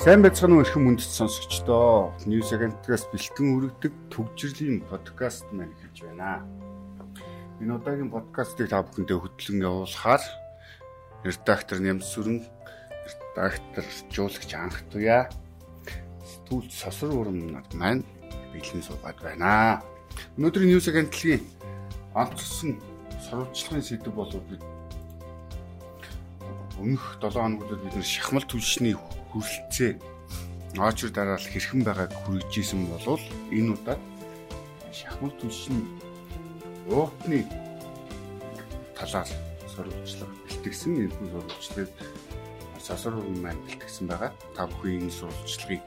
Сайн байцгаана уу эрхэм хүндэт сонсогчдоо. News Agent-аас бэлтгэн өргөдөг төгжрлийн подкаст маань хийж байна. Энэ удаагийн подкастыг та бүхэндээ хөтлөн явуулахаар редактор Нямсүрэн, редактор Жуулагч анх туяа. Сэтгүүлч Сосор урам маань бэлэн суугаад байна. Өнөөдрийн News Agent-ийн онцсон сурвалжлагын сэдэв болов бид өмнөх 7 хоногудад бид шахмал түлшний хүрэлцээ очор дараал хэрхэн байгааг хүргэжсэн болвол энэ удаад шахмал түлшний уутны талаар сурвалжлага бэлтгэсэн энэхүү сурвалжлагыг сасар маань бэлтгэсэн байгаа. Та бүхэн энэ сурвалжлагыг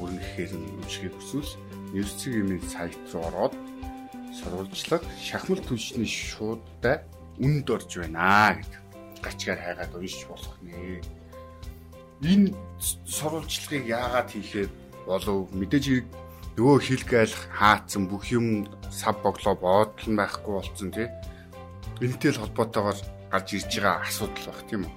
бүрнэхээр нь уншихыг хүсвэл Нэрцэг эмийн сайт руу ороод сурвалжлага шахмал түлшний шуудтай үнд орж байна гэдэг гачгаар хайгаад уншиж болох нэ. Энэ сурвалжлагыг яагаад хийхээр болов? Мэдээж хэрэг нөгөө хил гайл хаацсан бүх юм сав боглоо боодлон байхгүй болцсон тий. Энэтэй л холбоотойгоор гарч ирж байгаа асуудал баг тийм үү?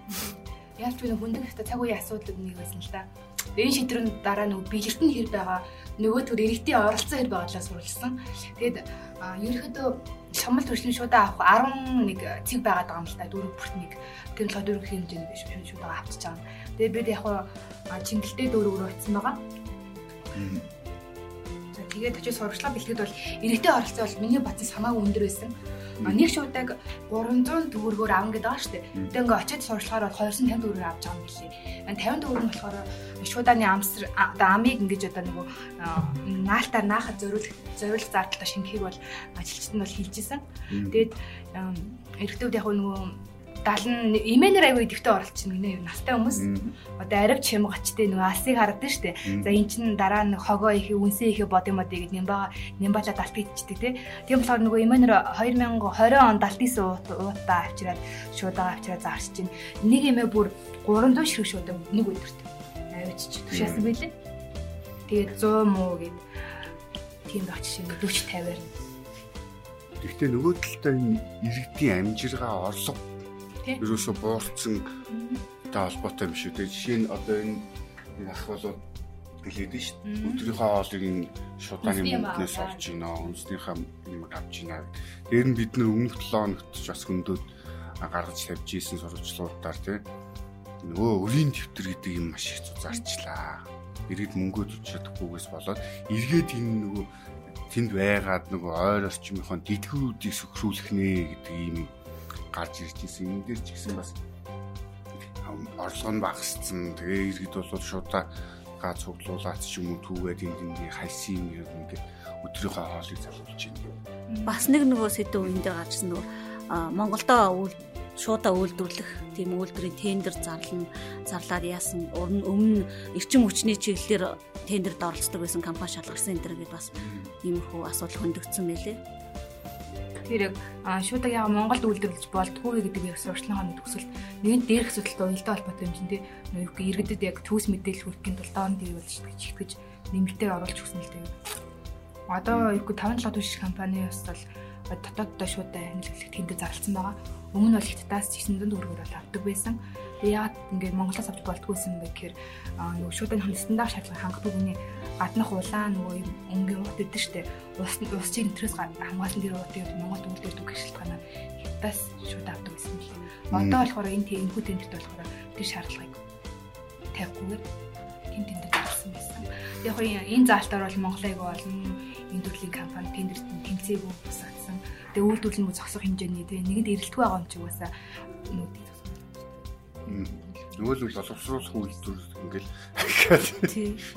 Яаж ч нэг хүндэх цаг үеийн асуудал нэг байсан л да. Энэ шийдвэрийн дараа нөгөө бэлэгтэн хэр байгаа. Нөгөө төр иргэдийн оролцоо хэр байгаалаа сурвалжсан. Тэгээд ерөнхийдөө шамал төршин шуудаа авах 11 цэг байгаад байгаа юм л та дөрөв бүрт нэг тэр л дөрөв хэмжээнд шуудаа авчиж байгаа. Тэгээ бид яг хаа чингэлтэй дөрөв рүү очсон байгаа. За тэгээд очиж сурагчлаа бэлтгэд бол иргэдийн оролцоо бол миний бодсон самаагүй өндөр байсан. Нэг шуудаг 300 төгрөгөөр авна гэдэг байгаа шүү дээ. Тэгээ ингээ очиод сурчлахаар бол 250 төгрөгөөр авч байгаа юм билий. 50 төгрөг нь болохоор шуудааны амсар одоо амийг ингэж одоо нөгөө наалтаар наахад зориулах зориулах зардалтай шингэхийг бол ажилчид нь бол хэлж исэн. Тэгээд эрэгтэйд яг нөгөө 70 имэнэр аягүй идэвхтэй оролцсон гинэ юу настай хүмүүс одоо арив чимгачтэй нөгөө алсыг шүү дээ. За эн чин дараа нь хогоо их үнсээ их бод юм аа гэд нямбаа нямбаала далт идчихдэг тий. Тийм болохоор нөгөө имэнэр 2020 он далт исэн уутаа авчираад шуудаага авчираад заарч чинь нэг эмээ бүр 300 ширхэг шуудаг нэг өдөрт авчиж тушаасан байлээ. Тэгээд 100 муу гэд тийм жишээ 40 50-аар. Гэхдээ нөгөө талдаа энэ иргэдийн амжиргаа орлого ерөөсө буурсан та холбоотой биш үү. Тэгээ жишээ нь одоо энэ ах болоод гэлээд нь шүү. Өдрийнхөө хоолыг энэ шудааны мөнгнөөс олж гинэ. Үнснийхээ юм авч гинэ. Тэр нь бид нар өмнөх 7 хоногт ч бас хөндөд гаргаж тавьж ийсэн сурвалжлуудаар тийм нөгөө өрийн дэвтэр гэдэг юм маш их зузаарчлаа. Иргэд мөнгөө зүж чадахгүйгээс болоод эргээд энэ нөгөө тэнд байгаад нөгөө ойр орчмынхон дэлгүүрүүдийг сөхрүүлэх нэ гэдэг ийм гарч ирж ирсэн. Энэ дээр ч гэсэн бас орлого нь багассан. Тэгээ иргэд бол шуудаа гаа цуглуулаад ч юм уу түүгээд энд энэ хайсын юм ингээд өдрийнхөө хоолыг залуулж байна. Бас нэг нөгөө сэдв энэ дээр гарчсан нөгөө Монголдо шуудаа үйлдвэрлэх тийм үйлдвэрийн тендер зарлан зарлаад яасан өмнө эрчим хүчний чиглэлээр тендерд оролцдог байсан компани шалгарсан энэ төр гэдээ бас иймэрхүү асуудал хөндөгдсөн байлээ. Тэр яг шуудаг яг Монголд үйлдвэрлэж болдгүй гэдэг яг сурчлагын төгсөл нэгэн дээрх асуудалтай уялдаа холбоотой юм чинь тий. Юу гэх иргэдэд яг төвс мэдээлэл хүргэхийн тулд доон дээр болж итгэж нэмэлтээр оруулж өгсөн л дээ. Одоо юу гэх 5 7 түвшин компани бас бол дотооддоо шууд хяналтлагт тэнд зарласан байгаа. Өмнө нь бол хятадаас 900 төгрөгөөр авдаг байсан. Яагаад ингээд Монголоос авч болдгүйсэн бэ гэхээр нөгөө шууд энэ стандарт шаардлага хангадаг үний гаднах улаан нөгөө юм өнгийн урт өгдөө штэ. Ус ус чинь интерес хамгаалсан дээр урт яг Монгол үйлдвэр дүүх шалтгаанаар хятадаас шууд авдаг байсан юм лээ. Одоо болохоор энэ энэхүү тендерт болохоор тэр шаардлагыг тавихгүйгээр тэнд тендер гаргасан байсан. Яг энэ заалтаар бол Монголыг болон энэ төрлийн компани тендерт тэмцээгүй бусаадсан. Тэгээ үйлдвэрлэл нь зогсох хэмжээний тэгээ нэгэнд эрэлтгүй байгаа юм чи угаасаа нүүдийг Нөгөө л боловсруулах үйлдвэр ингээл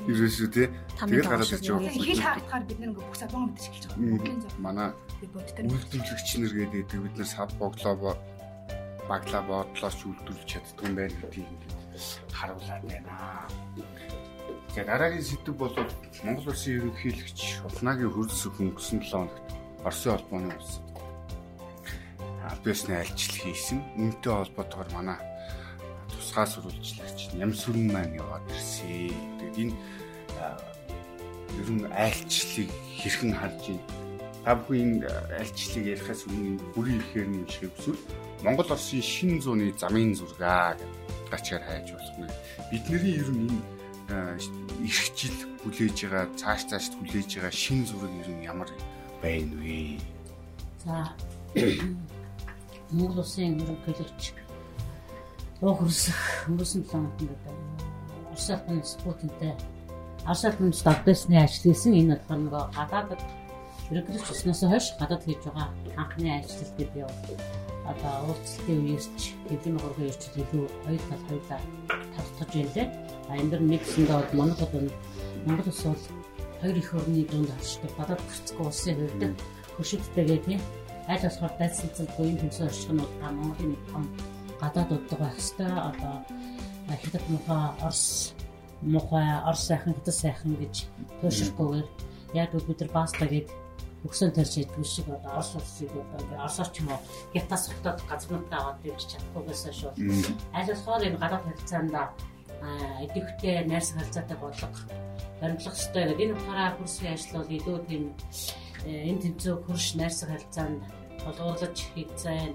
ерөөсөө тий. Тэгээд гараад ирж байгаа. Хил хаагахаар бид нэг бүх сабан мэдэж эхэлж байгаа. Манай үйлдвэрлэгч нар гэдэг бид нар сав боглоо баглаа бодлоос үйлдвэрлэж чаддаг юм байна гэдгийг харуулад байна. За дараагийн сэдв бол Монгол Улсын ерөнхийлөгч Улнагийн хөрөлсөх өнгөрсөн 7 хоногт Оросын холбооны улсад албасны альчлал хийсэн. Үүнтэй холбоотойгоор манай тусгай сурвалжлагч Нямсүрэн маань яваад ирсэн. Тэгээд энэ ер нь айлчлалыг хэрхэн харж байна? Та бүхэн энэ айлчлалыг ярихаас өмнө бүрийн ихээр нь шиг эсвэл Монгол Оросын шинэ зууны замын зургаа гэж гачаар хайж болох нэ. Бидний ер нь энэ ирэх жил хүлээж байгаа цааш цааш хүлээж байгаа шин зураг ер нь ямар байна вэ? За Монгол улсын ерөнхийлөгч руу хөрсөх. Өнгөрсөн 7 хоногт Орос улсын спутинтэй. Орос улсын давдсны ажил хийсэн. Энэ болохоор нөгөө гадаадд ерөнхийлөгч усноос хойш гадаад хийж байгаа анхны ажил дээр би одоо уулзалтын үеэрч хэвлэм хөргөө ирж илүү хоёр тал хоёлаа тавтаж байлаа. А энэ дэр нэгсэндээ бол Монгол бол Монгол улс бол хоёр их орны дунд харшдаг гадаад гэрцгүй улсын хувьд хөшөлттэйгээ тийм аль болохоор дайсалцалгүй энэ хэмжээ орчих нь бол Монголын нэг том гадаад удаа байх хэвээр одоо хятад мухаа Орос мухаа Орос сайхан хятад сайхан гэж туушрахгүйгээр яг бид нар баста гэдэг өгсөн тарж идэх шиг одоо Орос улсыг одоо Оросоор ч юм уу гятаас хотод газруудаа аваад ирж чадахгүйгээс шүү. Аль болохоор энэ гадаад харилцаанд идэвхтэй найрс харилцаатай бодлого баримтлах хэрэгтэй гэдэг. Энэ утгаараа хөрсгийн ажил бол илүү тийм энэ тэмцээн хөрш найрс харилцаанд толгуурлаж хийцэн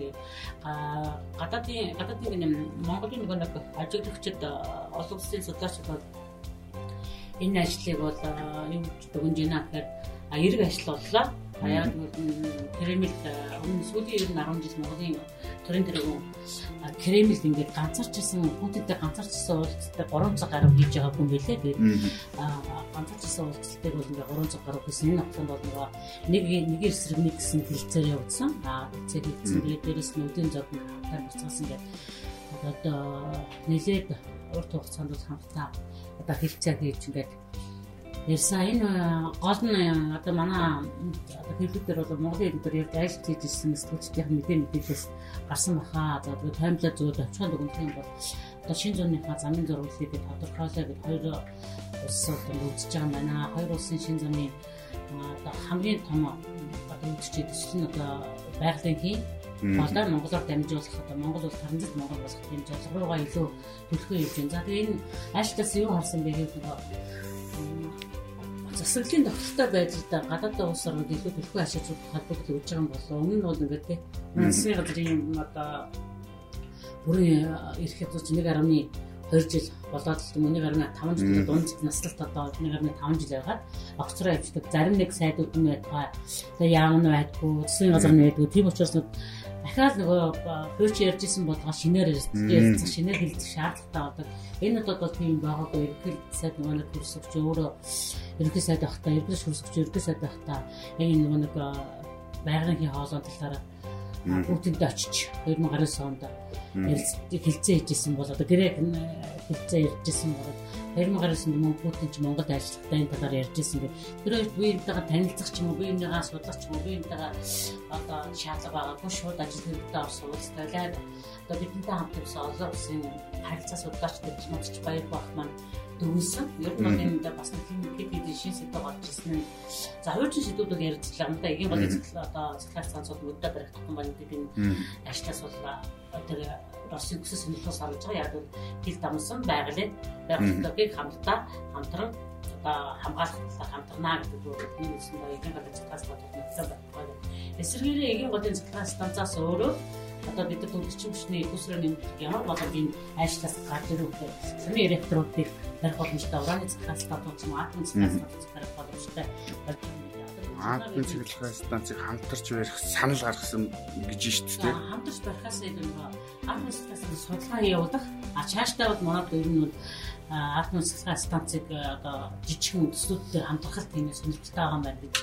гадаадын гадаадын нэг Монголын нөгөө нэг ажиглагчид олон улсын судлаачид бол энэ ажлыг бол юу гэж дүгнж байна гэхээр эрг ажил боллоо. А яг Кремль өмнө сүүлийн 10 жил Монголын төрийн тэргүүн Кремль ингээд ганцаарчсан Путинтэй ганцаарчсан уулзалтад 300 гаруй хийж байгаа хүн билээ. Тэгээд ганцаарчсан уулзалтыг бол ингээд 300 гаруй гэсэн энэ хугацаанд бол нөгөө нэг нэг эсрэг нэг гэсэн хилцээр явуулсан. А хилцээр хийсэн. Тэгээд дээрэс нь өдөө зодон хамтаар буцаасан гэдэг одоо нэлээд урт хугацаанд бол хамтдаа одоо хилцээ хийж ингээд Ярьсан энэ гол нь одоо манай одоо хэлбэр бол Монголын хэлбэр яг айл хийж ирсэн сэтгүүлчдийн мэдээ мэдээлэлээс гарсан баха. За тэгээд таймлаа зөв очихын дүгнэх юм бол одоо шинэ зууныхаа замын зургуулыг тодорхойлоо гэж хоёр улс одоо үзэж байгаа байна. Хоёр улсын шинэ замын одоо хамгийн том одоо үзэж нь одоо байгалийн болоо Монголоор дамжуулах одоо Монгол улс транзит Монгол болох юм жолруугаа илүү төлөхөө байна. За тэгээ энэ айлтаас юу харсан бэ гэвэл засаглалын тогтолтой байдлаа гадаадын улс орнууд илүү төлхөө ашиглаж холбогдол өгж байгаа юм болоо. Өмнө нь бол ингээд тийм засгийн газрын одоо бүрийн эрх хязгаарч 1.2 жил болоод л юм 1.5 жил дунд наслалт одоо 1.5 жил байгаад огцроо явждаг. Зарим нэг сайдууд нь яам нь байдгүй, засгийн газар нь байдгүй. Тийм учраас дахиад нөгөө хөөч ярьжсэн болгоо шинээр ярьцах шинээр хэлцэх шаардлагатай болдог. Энэ удаад бол тийм байгаагүй ерөнхий сайд нөгөө нэг хөрсөгч өөрөө ерөнхий сайд байхдаа ерөнхий хөрсөгч ерөнхий сайд байхдаа яг энэ нөгөө нэг байгалийн хоолой талаараа Путинд очиж 2019 онд хэлцээ хийжсэн бол одоо грек хэлцээ ярьжсэн бол 2019 онд мөн Путин ч Монголд ажиллахдаа энэ талаар ярьжсэн гэх. Тэр хоёр биеийнхээ танилцах ч юм уу, биеийнхээ судлах ч юм уу, биеийнхээ одоо шаардлага байгаагүй шууд ажил хэрэгтэй орсон уулзтайлаад одоо бидэнтэй хамт ирсэн олон улсын харилцаа судлаач гэж мэдчих баяр бах маань дөрвөлсөн. Ер нь бол энэ бас нэг хэд хэдэн шин сэдв гарч ирсэн нь. За хуучин сэдвүүд бол яригдлаа. Мөн эгийн болын цэцлэл одоо цэцлэл цаанцууд мөдөө баригдсан байна гэдэг энэ ажлаас бол одоо Оросын өсөс сонирхолтой сарж байгаа. Яг бол хил дамсан байгаль байгууллагыг хамтдаа хамтран одоо хамгаалах талаар хамтарнаа гэдэг үг нэрсэн ба эгийн болон цэцлэл цаанцууд мөдөө байна. Эсвэргээрээ эгийн болын цэцлэл станцаас өөрөө одоо бид нар төвлөрчин хүчний өсрөө нэмэх ямар боломжийн ажлаас гарч ирэх вэ? Саний реакторуудыг барих боломжтой ураны цэцлэл станцууд юм цэцлэл станцууд барих боломжтой. Атомын цэцлэл станцыг хамтарч барих санал гаргасан гэж шүү дээ. Хамтарч барихаас илүү атомын цэцлэл станцыг судалгаа явуулах а цаашдаа бол манад ер нь атомын цэцлэл станцыг одоо жижигхэн төслүүдээр хамтрахад тийм сонирхолтой байгаа юм байна гэж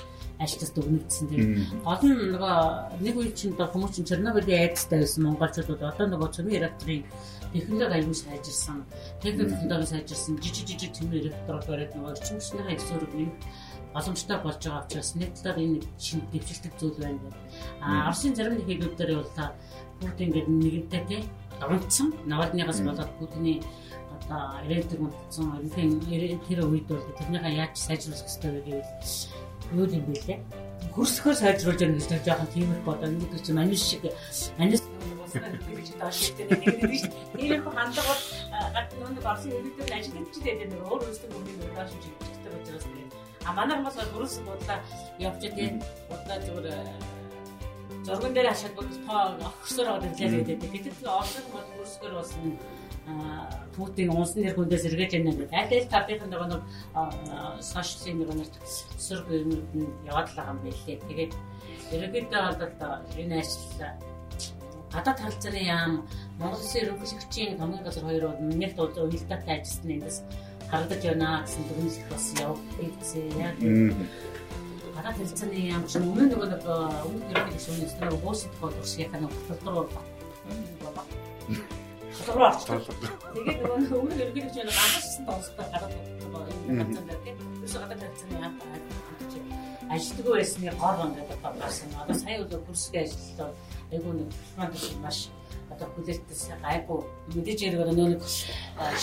ажилтнаас дүгнэгдсэн. Тэгээд гол нь нөгөө нэг үе чинь хүмүүс чинь Чернобылийн айдастай байсан монголчууд одоо нөгөө цөмийн реакторын технологи аюул сайжирсан, технологи сайжирсан, жижиг жижиг цөмийн реакторууд бариад нөгөө орчин хүчний хайрцаг нэг боломжтой болж байгаа учраас нэг талаар энэ шинэ дэвшилтэг зүйл байна. А Оросын зарим нэг хэлбэрээр бол Путин гэдэг нэгэнтэй тий унтсан Навальныгаас болоод Путины одоо ирээдүйг унтсан ерөнхий тэр үед бол тэрнийхээ яаж сайжруулах хэрэгтэй вэ гэвэл юу юм бэ лээ. Хөрсгөө сайжруулж яах гэж нэг жоохон тийм их бодоо нэг чинь манис шиг манис гэж тааш гэдэг нэг тийм их хандлага бол гад нэг орсын хэлбэрээр ажиллаж байгаа нэг өөр өөрсдөө мөнгөний тааш гэж хэлдэг учраас тийм. А манай хүмүүс бол хөрс бодлоо явж тийм бодлоо зүгээр зурган дээр хашаад бол тоо өгсөөр аваад ирлээ гэдэг. Гэтэл орсон бол өөрсгөр бас Путин унсан нэр хүндээс эргэж яана гэдэг. Аль аль тавынхан нөгөө нэг сошиалын нөгөө нэг сөрөг юмуд нь яваад л байгаа юм байлээ. Тэгээд ерөнхийдөө бол энэ ажил гадаад харилцааны яам Монгол Улсын ерөнхийлөгчийн хамгийн газар хоёр бол миний тул уялдаатай ажилласан эндээс харагдаж байна гэсэн дүгнэлт бас явагддаг гэсэн яг гадаад харилцааны яам чинь өмнө нөгөө нэг өмнө ерөнхийлөгч өмнөөс нөгөө уусах бол уршийнхаа нөгөө баталгаар толгороо орчихсон. Тэгээд нөгөө өмнө ерөнхийлөгч нэг ганцсан тоостой гадаад нөгөө газар дээр тийм гадаад харилцааны яам ажилтгүй байсны гол ингээд одоо гарсан. Одоо сая өдөр курсгийн ажилтнаа айгүй нэг платформ маш одоо хүлээлтээс гайгүй. Мэдээж яриг нөгөө нэг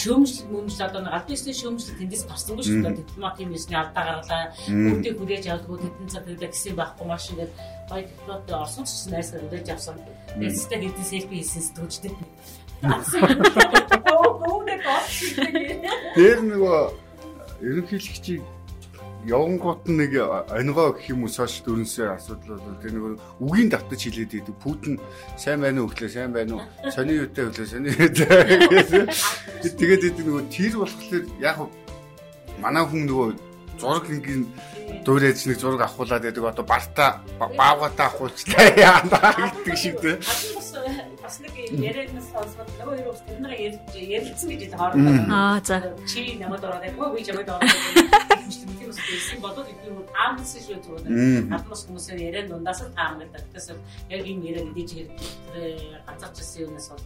шөөмжл мөмжл одоо нэг албан ёсны шөөмжл тэндээс гарсангүй шүү дээ. Дипломатын юмсны алдаа гарлаа үүдээ хүрээж авдаггүй тэдэн цаг хэрэглээ гэсэн байхгүй маш ингээд гоё дипломат орсон ч гэсэн найсаар хүлээж авсан. Нэстэй хэдэн селфи хийсэн сэтгүүлчтэй Тэр нөгөө ерөнхийлөгчийг явангууд нэг онигоо гэх юм уу сошиал дөрөнсөө асуудал бол тэр нэг үгийн давтаж хилээд идэг Путин сайн байна уу гэхлээр сайн байна уу? Сони юутай хөлөө сони юутай тэгээд идэг нөгөө тэр болохоор яг манай хүн нөгөө зураг ингийн дуурайж нэг зураг авахуулаад байдаг. Одоо барта баавгата авахуулчлаа яа гэдэг шиг дээ нэг ярианаас сонсоод нөгөө юу бас тэр нэг ярилцсан гэж хоорондоо аа за. Чи намайг ороод байхгүй би чамайг ороод тийм үстэй байсан болоод би таамаас шүү зүгээр. Адмас хүмүүсээр яриан дундаас л таам гэдэг. Тэгэхээр яг энэ яриа гэдэг чинь тэр ганцаарчсан юунаас бол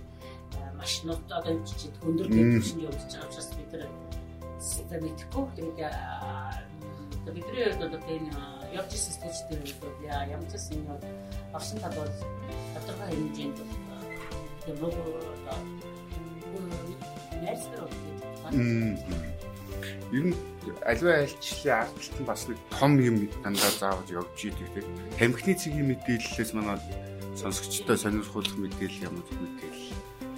маш нот одоо чи өндөр төвшөнд явж байгаа учраас бид тэр систем мэдхгүй. Тэгээд бидний хувьд одоо энэ явж ирсэн студиудын хувьд ямар ч юм орсон тал бол тодорхой хэмжээнд тэр нөгөө найрсаар бол ер нь аливаа айлчлалын ардталт нь бас нэг том юм дандаа заавал явж идэг тийм. Тамхины цэгийн мэдээллээс манай сонсогчдод сонирхуулах мэдээлэл ямар мэдээлэл.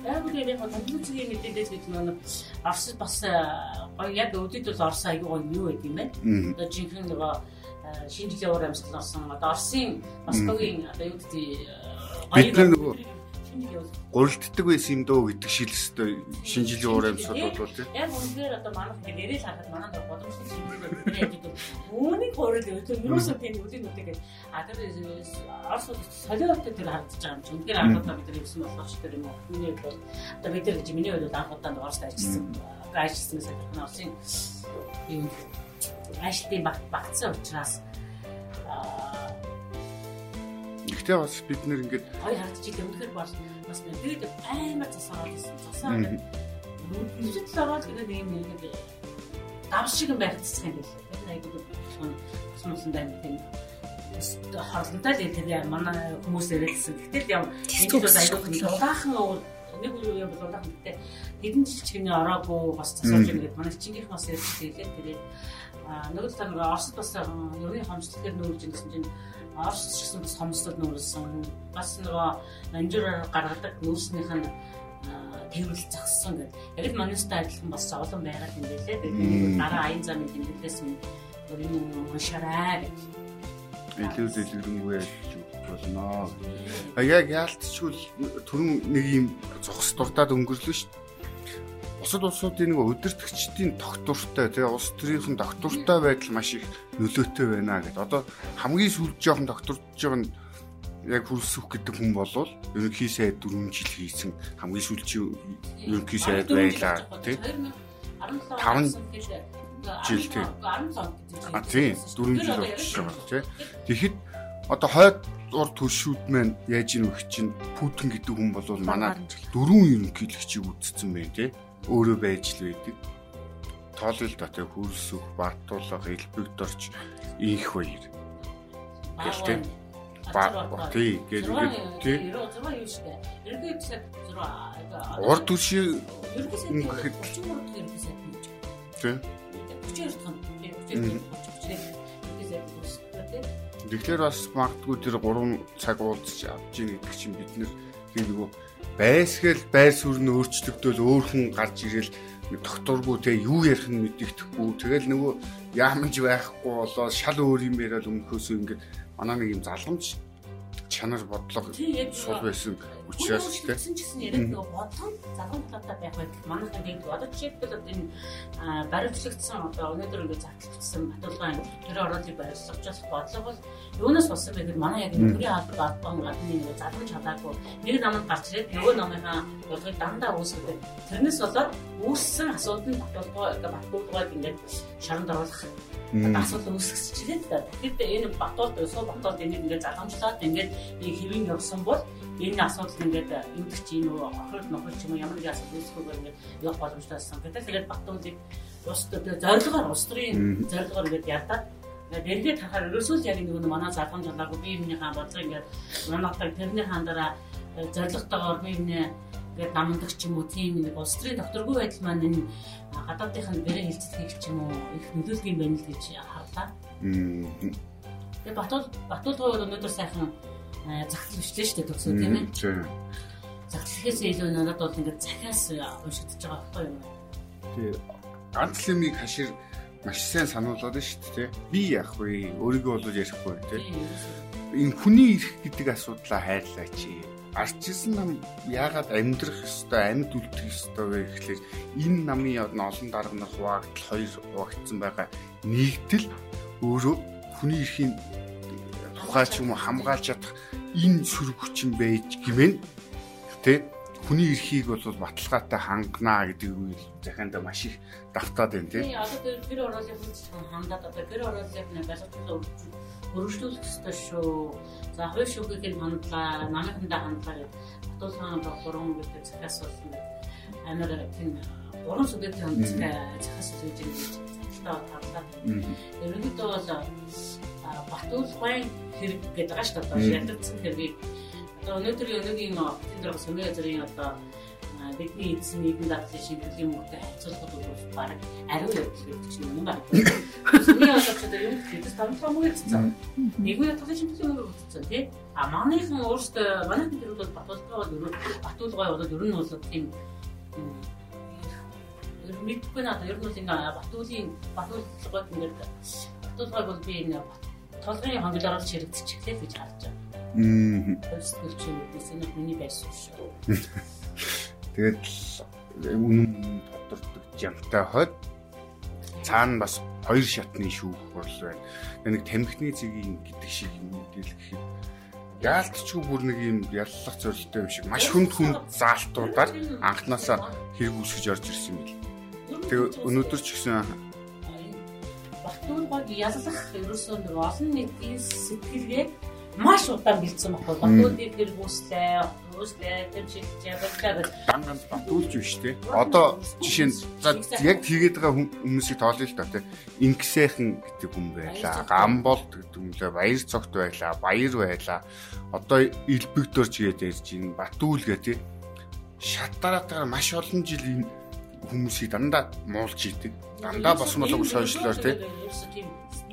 Яг үгээр яг тамхины цэгийн мэдээлэлээс бид нэг Орос бас гоё яг өдөд бол Орос аягүй гоё юу гэдэг юм байна. Одоо жинхэнэ нөгөө шинэ жилийн уур амьсгал орсон. Одоо Оросын Москвагийн одоо юу гэдэг бид нөгөө гурилддаг байсан юм дөө гэдэг шилжстэй шинэ жилийн уур амьсгал бол тийм. Яг үнээр одоо манайх ингэ нэрэл харахад манай дор боломжтой шинжилгээ яадаг. Үүнийг гурил өөтөө юусоо тийм үдийн үдэг а тэр орос солиотой тэр хандж байгаа юм чи. Үнээр анхудаа бид нар ирсэн болох ч тэр юм уу. Миний бол одоо бид нар миний хувьд анхудаа орос ажилласан. Ажилласан гэсэн орсын юм ажилтны багтсан учраас Гэхдээ бас бид нэр ингээд хоёр хардчихлээ өнөхөр бас бас тэгээд амар засаад байсан. Засаад нүдэд л ороод гэдэг юм ингээд дав шиг барьцсан юм билээ. Тэр айгүй тусмсан байна тийм хорлонтой л тэр манай хүмүүс яриадсан. Гэтэл яа энэ бол айгүй дулаахан нэг үе юм бол дулаахан гэдэг. Хэдэн жижигний ороогүй бас засаж юм гэдэг. Манай чингийнх бас ярьсан тийм тэгээд нөгөө талаар Оросд бас ерөнхий хамжлагээр нүүрж ирсэн чинь Орос ч гэсэн бас хомсдод нүүрсэн. Бас нөгөө манжураар гаргадаг нүүрснийх нь тэрүүл загссан гэдэг. Яг л манайстай адилхан бас зовлон байгаа юм билээ. Тэгээд дараа аян замын тэмдэглээс нь энэ уншаарай гэж. Илүү дэлгэрэнгүй болно. Яг яалтчгүй түрүүн нэг юм зогс дуртаад өнгөрлөө шүү дээ бусад улсуудын нэг удирдгчдийн доктортой тэгээ улс төрийнхэн доктортой байдал маш их нөлөөтэй байна гэдэг. Одоо хамгийн сүүлд жоохон докторж байгаа нь яг хөрсөх гэдэг хүн болвол ерөнхий сайд 4 жил хийсэн хамгийн сүүлчийн ерөнхий сайд байлаа тий 5 жил тий а тий 4 жил болчихсон байна тий тэгэхэд одоо хойд ур төршүүд маань яаж ийн өгч чинь Путин гэдэг хүн бол манай дөрвөн ерөнхийлөгчийг үтцсэн байх тий өөрөө байж л байдаг. Тоолол дотор хөрсөх, бартуулга, элбэгдорч ийх баяр. Гэлтэй. Ба тий гэж үг тий. 96 юу штэ. Ерөнхий сайд 6 урд түши гэхэд тий. Тэгэхээр бас магадгүй тэр 3 цаг уулзч авч ийн гэдэг чинь бид тийм нөгөө байсгээл байр суурь нь өөрчлөгдөөл өөр хүн гарч ирэл докторгүй те юу ярих нь мэддэхгүй тэгэл нөгөө яамж байхгүй болоо шал өөр юм яриад өмнөхөөс ингээд манай нэг юм залгамж чанар бодлого сул байсан учраас тийм гэсэн яг нэг бодлого загвар талаатай байх байх манайх ингээд одоо жишээлбэл одоо энэ баримтлагдсан одоо өнөөдөр ингээд зарлагдсан баталгаан тэр оролцыг барьсан учраас бодлого бол юунаас болсон бэ гэхээр манай яг төрийн албаг албан гадны нэг залгамж чадаагүй. Нэг намайг гарч ирээд нөгөө намынхаа бодлогыг дандаа үүсгэх тэрнээс болоод үүссэн асуудал нь баталгаа баталгааг ингээд шаранд оруулах асуудал үүсгэсчихэд тэгэхээр энэ батууд суу батууд энийг ингээд залгамжлаад ингээд хэвийн явсан бол энэ асуудал ингээд эвдэх чи энэ охирол нохол ч юм уу ямар нэг асуудал үүсэхгүйгээр ингээд явах боломжтой байсан. Гэтэл тэгээд батуудыг ус зорилгоор улс төрийн зорилгоор ингээд ядаад Дэргээд харахаар ерөөсөө л яг нэг манай залгамж жолоогүй би юмныхаа бодлоо ингээд манайхаа тэрний хандараа зорилготойгоор би юмнээ ингээд намдаг ч юм уу тийм нэг улс төрийн докторгүй байдал маань энэ гадаадынхаа бэрээ хилцэлхийг ч юм уу их нөлөөлдөг юм байна л гэж харлаа. Тэгээ Батул Батул гоо өнөөдөр сайхан загтал бичлээ шүү дээ төгсөө тийм ээ. Загтлахээс илүү надад бол ингээд захиас уншигдож байгаа байхгүй юу? Тэгээ ганц лимийг хашир маш сайн сануулад шүү дээ. Би яах вэ? Өөрийгөө бол ярихгүй тийм. Энэ хүний ирэх гэдэг асуудлаа хайрлаач арчилсан нам яагаад амьдрах ёстой, амьд үлдэх ёстой вэ гэхлээр энэ намын олон дарга нар хуваагдал хоёр хуваагдсан байгаа нэгдэл өөрөө хүний эрхийн тухай ч юм хамгаалж чадах энэ сөрөг хүчин байж гимэн тэ хүний эрхийг бол баталгаатай хангана гэдэг үйл захианда маш их давтаад байна тийм. Одоо тэр оролцоо хүн хандаад одоо тэр оролцоог нэг барилгын өргөжлүүлэх ёстой шүү. За хувь шүүхийн хандлаа, намынхандаа хандлаа гэдэг батулхан гурван гэдэг захиас болсон амар тийм гурван сүгэдийн онцгой захиас хийж байгаа гэж тарлаа. Ерөнхийдөө бол батул гойн хэрэг гэдэг байгаа шүү дээ. Ядагдсан хэргийг одоо өнөөдрийн өнөөгийн энд дөрөв сүмээ зэргийн одоо бидний эзэн нэгэн дадлын шийдвэрлэлийн мөнгөтэй харьцуулахад бол баг ариун явдал гэж юм байна. Миний бодлоор одоо юм гэдэг томтгоо мөнгө эцсэн. Нэгэн дадлын шийдвэрлэлийн мөнгө эцсэн тий. А манайхан өөрсдөө манайхан тэр бол батулгаа бол батулгаа бол ер нь бол тийм мэдгүй надаа ер нь бол ингээ батуулын батулгыг ингээд батулгааг бол би энэ толгойн хонглоор л чирэгдчихлээ гэж харж байгаа. Мм. Өөрсдөө чинь мэдээсээ миний байсан шүү. Тэгээд үнэн тодордог жамтай хойд цаана бас хоёр шатны шүүх бол байна. Нэг тамхины цэгийн гэдэг шиг мэдээлэл гэхэд яалтчгүй бүр нэг юм яллах зорилттой юм шиг маш хүнд хүнд заалтуудаар анханасаа хэрэг үүсгэж орж ирсэн юм бил. Тэгээ өнөөдөр ч гэсэн Батуургыг яллах ерөөсөө нэг олон нийтийн сэтгэлгээ маш удаан бэлдсэн баггүй. Батуулдыг тэр бүслээ, бүслээ, тэр явуулаа гэж. Данганд батуулж биш те. Одоо жишээ нь за яг тэгээд байгаа хүмүүсийг тоолъё л доо те. Инксэхэн гэдэг хүн байлаа. Гамболт гэдэг хүн лээ, баяр цогт байлаа, баяр байлаа. Одоо элбэгдөрж гээд ярьж ин батуул гэ те. Шат дараатаар маш олон жил энэ хүмүүсийг дандаа муулж идэг. Дандаа бас болог сошиалор те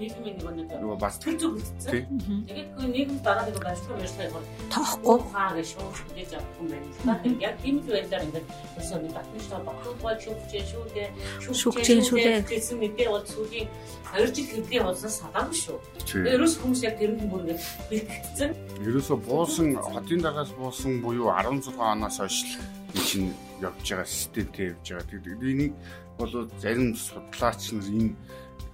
нийгмийн нэг нэг нөгөө бас тэр зүг үлдсэн. Тэгээд хөө нийгэм дараа нэг ажлын ярьслаа бол тоохгүй хаа гэж авах юм байна. Тэгээд яг тийм л байлаар ингээд өсөө нэг батныштай багтуулгай шүүгчээ шүүдээ шүүгчээ шүүдээ гэсэн мэдээ бол сүүлийн 2 жил хэвлээ болсон садаагүй шүү. Тэгээд ерөөс хүмүүс яг тэр нь бүр ингээд бэлтгэцсэн. Ерөөсө буусан хотын дагаас буусан буюу 16 оноос хойш энэ чинь явж байгаа системтэй явж байгаа. Тэгээд энийг бол зарим судлаач нар энэ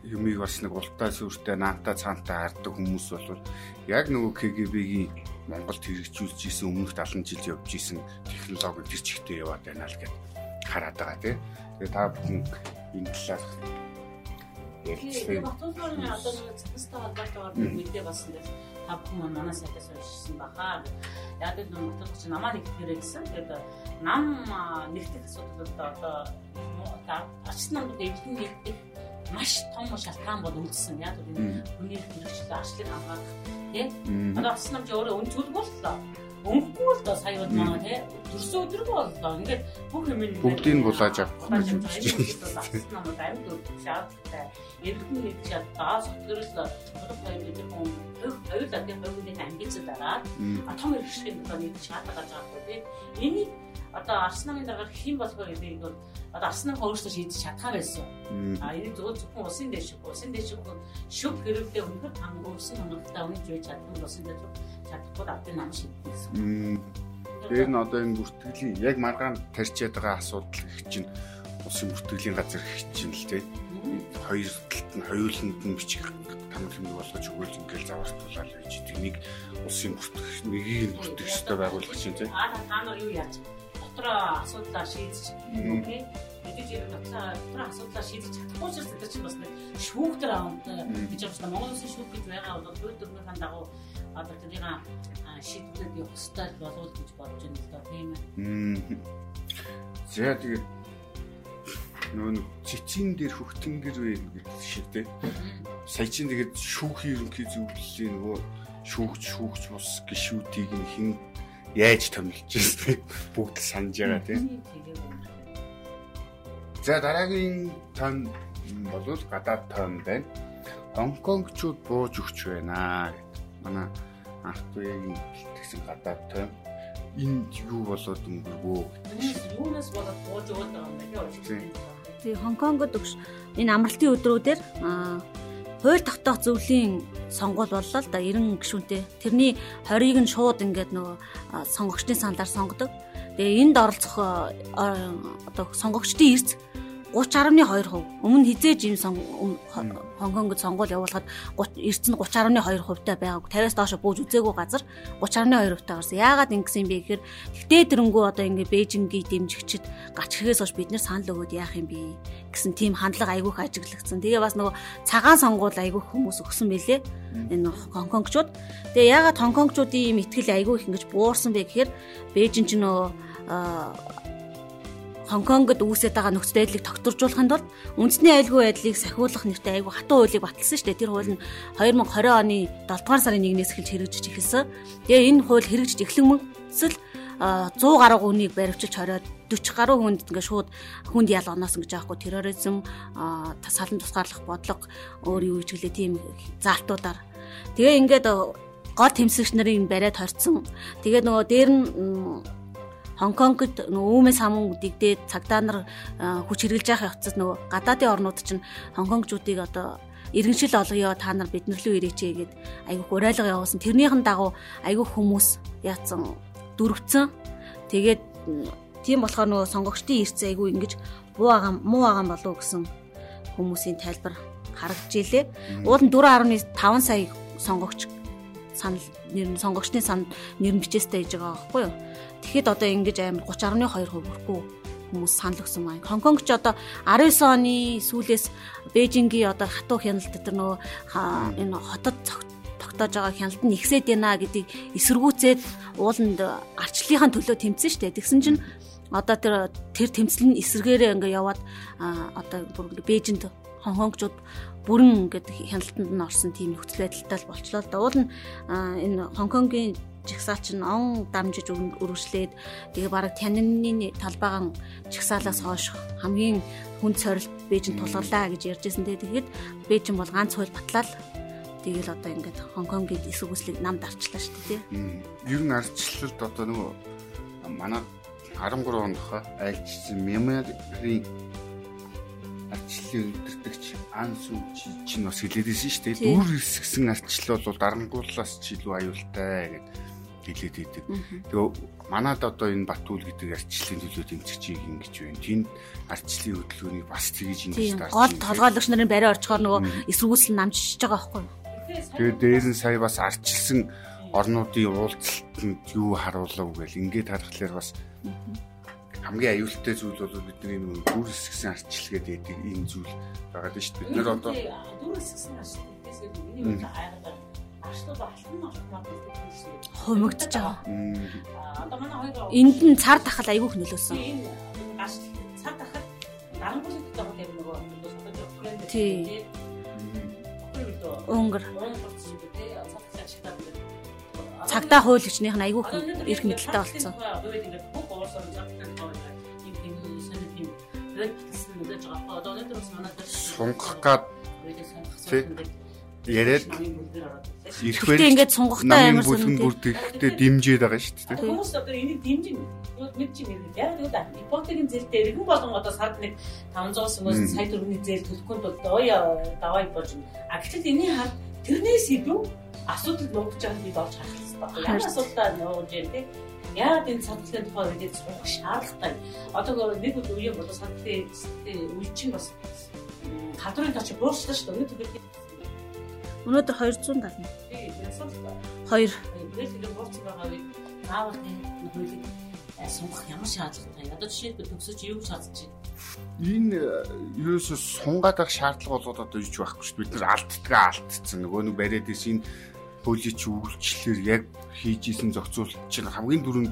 юмыг бас нэг ултай сүртэй наантай цаантай хардаг хүмүүс бол яг нөгөө КГБ-гийн Монголд хэрэгжүүлж исэн өмнөх 70 жил явж исэн технологи тэр чигтээ яваад байна л гэд хараад байгаа тийм. Тэгээ та бүхэн энэ талаар ярилцлаа. Батулгын одоо нэг цэцтэй холбоотойгоор мэдээ болсон дээр та бүхэн манай сайтаас уншсан баха. Яг л нутаг чинь намаа нэгтгэрэй гэсэн. Тэгээд нам нэгтгэх асуудал одоо одоо ач намд эвлэн нэгтгэх маш том шалтгаан бол үлдсэн. Яг энэ хүний хэрэгчлээ арчлыг хамгаалах тийм. Одоо асан намж өөрөө өн зүлгүй л лоо. Өнгөгүй л доо сая бол маа тий. Төрсөн өдрөг боллоо. Ингээд бүх юм нь бүгдийг булааж авах гэж. Асан намд амьд өгөх шаардлагатай. Эрдэнэ нэг даас өдрөл болох хоёр бид хүн хоёулаа тийм хоёулын амбиц дараа том хэрэгшлийн нэг шаардлага гарч байгаа тий. Энийг одоо Арс намын дараагаар хэн болох вэ гэдгийг бол одоо Арс нам өөрсдөө шийдэж чадхаа байсан. А энэ зөвхөн зөвхөн усын дэш усын дэш шүг хэрвээ өнөхөр хангуулсан хангалттай өнөж байж чадсан усын дэш чадахгүй авдаг нам шийдэх гэсэн. Тэр нь одоо энэ бүртгэлийн яг маргаан тарьчаад байгаа асуудал их чинь улсын бүртгэлийн газар их чинь л тийм хоёр талд нь хоёуланд нь бичих тамир хэмнэг болгож өгөөл ингээл завартуулаад байж тэнийг улсын бүртгэх нэгийг бүртгэх ёстой байгуулах чинь тийм аа та нар юу яаж дотроо асуудлаа шийдэж окей мэдээж яг дотроо асуудлаа шийдэж чадахгүй ч гэсэн чинь бас нэг шүүхтэр аавд гэж байна Монгол улсын шүүх гэж байгаа бол хууль дүрмийн дагуу одоо тэрийг шийдвэрлэх явах ёстой болов гэж бодож байна л да тийм ээ. За тэгээд нөө цэцэн дээр хөхтөнгөр вэ гэдэг шиг те. Сая чинь тэгээд шүүхийн ерөнхий зөвлөлийн нөгөө шүүгч шүүгч бус гişүүдийг хэн яаж томилж байна бүгд санаж байгаа те. За дараагийн тон бол гадаад тон байна. Хонконгчууд бууж өгч байна гэдэг. Манай артуягийн бэлтгэсэн гадаад тойм энд юу болоод өнгөрвөө гэдэг. Юунаас болоод бууж байгаа юм бэ? Тий, Хонконгод энэ амралтын өдрүүдээр хууль тогтоох зөвлөлийн сонгуул боллоо л да 90 гишүүнтэй. Тэрний 20-ыг нь шууд ингээд нөгөө сонгогчдын саналаар сонгодог. Тэгээ энд оролцох одоо сонгогчдын эрс 30.2%. Өмнө хизээж юм Хонконгод сонгуул явуулахад эрс нь 30.2% таа байгааг 50-аас доош бууж үзээгүй газар 30.2% таа гарсан. Яагаад ингэсэн бэ гэхээр гэтээ тэрнгүү одоо ингээ Бээжингийн дэмжигчд гарч ирэхээс хойш бид нэр санал өгөөд яах юм бэ гэсэн тийм хандлага айгүйх ажиглагдсан. Тэгээ бас нөгөө цагаан сонгуул айгүйх хүмүүс өгсөн байлээ. Энэ Хонконгчууд. Тэгээ яагаад Хонконгчуудын ийм ихтгэл айгүйх ингэж буурсан бэ гэхээр Бээжин ч нөгөө Хонконгод үүсэж байгаа нөхцөл байдлыг тогтворжуулахын тулд үндэсний аюулгүй байдлыг сахиулах нэртэй аюулгүй хатуу хуулийг баталсан шүү дээ. Тэр хууль нь 2020 оны 7 дугаар сарын 1-ээс эхэлж хэрэгжиж эхэлсэн. Тэгээ энэ хууль хэрэгжиж эхлэн мөсөл 100 гаруй хүнийг баривчилж хориод 40 гаруй хүнд ингээ шууд хүнд ял оноосон гэж аахгүй терроризм салан тусгаарлах бодлого өөр юу ч гэлээ тийм заалтуудаар тэгээ ингээд гол тэмцэгч нарын бариад хорцсон тэгээ нөгөө дээр нь Хонконгод нөгөө үүмээс хамун дэгдээд цагдаа нар хүч хэрглэж явах явцад нөгөө гадаадын орнууд чинь Хонконгчуудыг одоо иргэншил олгоё та нар биднэр лөө ирээч гэгээд айгүйх урайлга явуулсан. Тэрнийхэн дагуу айгүйх хүмүүс яатсан дөрвцэн. Тэгээд тийм болохоор нөгөө сонгогчдын эрс айгүй ингэж буу агаан муу агаан болов гэсэн хүмүүсийн тайлбар харагдж илээ. Уул нь 4.5 сая сонгогч санал нэр сонгогчдын санал нэр бичээстэй хийж байгаа байхгүй юу? Тэгэхэд одоо ингэж амар 30.2% хүрхгүй хүмүүс санал өгсөн маань. Хонконг ч одоо 19 оны сүүлээс Бээжингийн одоо хатуу хяналт дээр нөгөө энэ хотод тогтоож байгаа хяналт нь ихсээд байна гэдгийг эсэргүүцээд ууланд арчлалынхаа төлөө тэмцсэн шүү дээ. Тэгсэн чинь одоо тэр тэр тэмцэл нь эсэргээрээ ингээ яваад одоо бүр Бээжинд хонконгчууд бүрэн ингээд хяналтанд нь орсон тийм нөхцөл байдалтай болчлоо. Уул нь энэ Хонконгийн жигсаач нь он дамжиж өргөжлээд тэгээ бараг танины талбайгаан жигсаалаас хойш хамгийн хүнд сорилт Бээжин тулгарлаа гэж ярьжсэн. Тэгээ тэгэхэд Бээжин бол ганц хууль батлаад тэгэл одоо ингээд Хонконгийн эсрэг үслийг намд арчлаа шүү дээ. Ер нь арчлалд одоо нөгөө манай 13 онд хаа айлчсан Мямарын арчлалын өдөртөгч ан сүү чинь бас хэлээдсэн шүү дээ. Дүүр хэсгсэн арчлал бол дарангууллаас ч илүү аюултай гэдэг хэлээд идэг. Тэгээ манад одоо энэ Батүл гэдэг арчлалын төлөө тэмцэгчийг ингэж байна. Тэнд арчлалын хөдөлгөөнийг бас тэгж ингэж таарч. Гол толгойлогч нарын барай орчхоор нөгөө эсвгүүсэл намжиж байгаа байхгүй юу? Тэгээ дээр нь сая бас арчилсан орнуудын уулзалтанд юу харуулав гэл ингээд харахаар бас хамгийн аюултай зүйл бол бидний нөгөө дүр хэсгсэн арчилгээд байдаг энэ зүйл байгаа дээ шүү дээ. Бид нэр одоо дүр хэсгсэн арчилгаас миний бол хайгаад ашлууд алтан алтан хумигдж байгаа. Одоо манай хоёр энд нь цар тахал айгүйх нөлөөсөн. Цар тахал дарангуулын дотор яг нөгөө тий. Өнгөр. Цагдаа хуулийн нь айгүйх эрх мэдэлтэй болцсон. Сунгах гад яриад ирэх байх. Тэгтээ ингээд сунгахтай амар сүнэн бүр тэгтээ дэмжиж байгаа шүү дээ. Хүмүүс одоо энийг дэмжин мэдчих юм. Яг л ипотекийн зээлтэй иргэн болон одоо сард нэг 500 сумаас сая төгрөгийн зээл төлөхгүй бол дооё давай болж. А гэтэл энэний хар тэрнээс илүү асуудал нуугдж байгааг бид олж харах байна. Ямар асуудал нууж юм те. Яагаад энэ сандлын тухай үед сурах шаардлагатай. Одоо нэг үе бол сандлын үе чинь бас халдварын точ буурчлаа шүү дээ. Өнөөдөр Өнөөдөр 270. Тийм, асуудал. 2. Тэгэл тэр буурч байгаа үед заавал энэ хуулийг сунгах ямар шаардлагатай. Одоо жишээлбэл төгсөж юу чадчих энэ ерөөсө сунгаад ах шаардлага болоод одоо юуч байхгүй шүү дээ. Бид нар алдтгаа алдцсан. Нөгөө нэг бариад исэн хуулийн чи үйлчлэлээр яг хийж исэн зохицуулт чинь хамгийн дөрөнд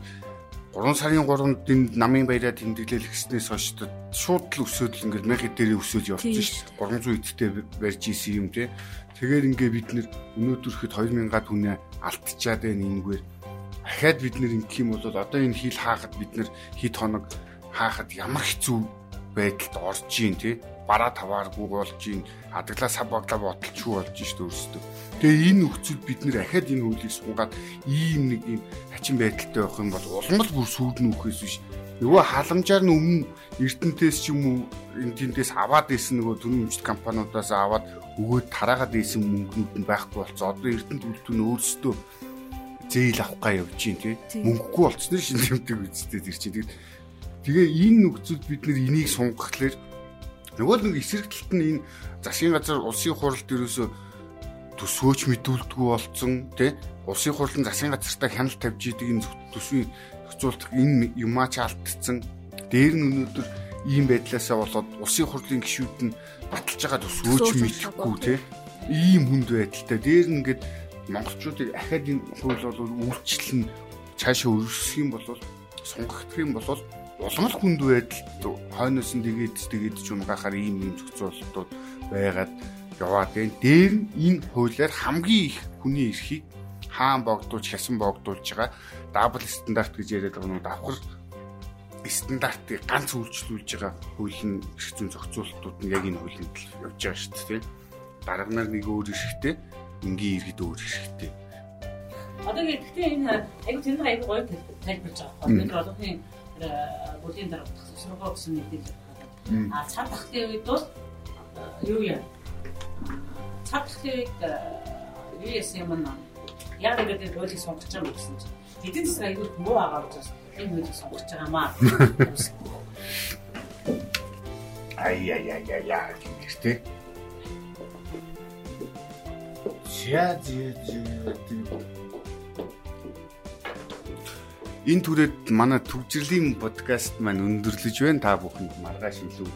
3 сарын 3-нд энэ намын баяраа тэмдэглэл гиснээс хойш шууд л өсөөд л ингээд мяхи дээр өсөөд явчихсан шүү дээ. 300 эдтэй барьж исэн юм те. Тэгэхээр ингээ бид нэр өнөөдөр ихэд 2000-аад хүнээ алдчихад байна энэгээр. Ахаад бид нэр ингэх юм бол одоо энэ хил хаахад бид нэр хит хоног хаахад ямар хэцүү байдалд орж ийн тий бараа тавааргүй болж ийн адаглаа сав баглаа бодолчгүй болж шүү дээ өөрсдөө. Тэгээ энэ нөхцөл бид нэр ахаад энэ хуулийг сунгаад ийм нэг юм хачин байдалтай байх юм бол улам л бүр сүйдэн үхээс биш. Нөгөө халамжаар нь өмнө Эрдэнтээс ч юм уу энэ тэндээс аваад исэн нөгөө төрийн өмчт компаниудаас аваад өгөөд тараагаад исэн мөнгнүүд нь байхгүй болцоо. Одоо Эрдэнэт үйлдвэр нь өөрсдөө зээл авахгаа явж чинь тий мөнгөгүй болцсон шин тэмдэг үсттэй тэр чинь Тэгээ энэ нөхцөлд бид нэр энийг сунгахлаар нөгөө нэг эсрэг талд нь энэ засгийн газар улсын хурлд ерөөсөө төсөөч мэдүүлдэггүй болцсон тий улсын хурлын засгийн газартаа хяналт тавьж идэг энэ төсвийн зохицуулт энэ юмаа ч алдсан. Дээр нь өнөөдөр ийм байдлаасаа болоод улсын хурлын гишүүд нь баталж байгаа төсөөч мэдэхгүй тий ийм хүнд байдалтай. Дээр нь ингээд монголчуудыг ахаад энэ хууль бол үйлчлэл нь цаашаа өргөсөх юм бол сунгагдах юм бол улам л хүнд байдал хойноос нь тэгээд тэгээд ч унгахаар ийм юм зохицуултууд байгаад яваад байна. Дээр нь энэ хуулиар хамгийн их хүний эрхийг хаан богдуулж, хясан богдуулж байгаа дабл стандарт гэж яриад байгаа нь давхар стандартыг ганц үйлчлүүлж байгаа хуулийн эрх зүйн зохицуултууд нь яг энэ хуулийн төлөв явж байгаа шүү дээ. Дарга нар нэг өөр эрхтэй, энгийн иргэд өөр эрхтэй. Одоо гэхдээ энэ айгу тэр нэг айгу гоё тайлбарж байгаа. Бид болгоны бүлийн дараа сургууль гэсэн мэдээлэл. А цаад тахлын үед бол юу яа? Цаад тахлын үед юу яасан юм нэ? Яг ингээд хуулийг сонгож байгаа юм гэсэн чинь эдийн засаг аягүй муу агаа учраас энэ хуулийг сонгож байгаа маа. Ай яй яй яй яй гэртээ. Яа зээ зээ Энэ түрээд манай төвжирлийн подкаст маань өндөрлөж байна. Та бүхэнд маргааш илүү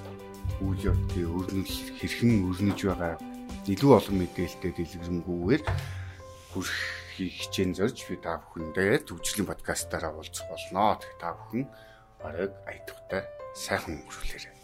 үйл явдлын өрнөл хэрхэн өрнөж байгаа илүү олон мэдээлэлтэй дэлгэрэнгүйгээр хүрхийг хичээн зорж би та бүхэндээ төвжирлийн подкастаараа уулзах болно. Та бүхэн бараг аятгахтай сайхан өнгөрүүлээрэй.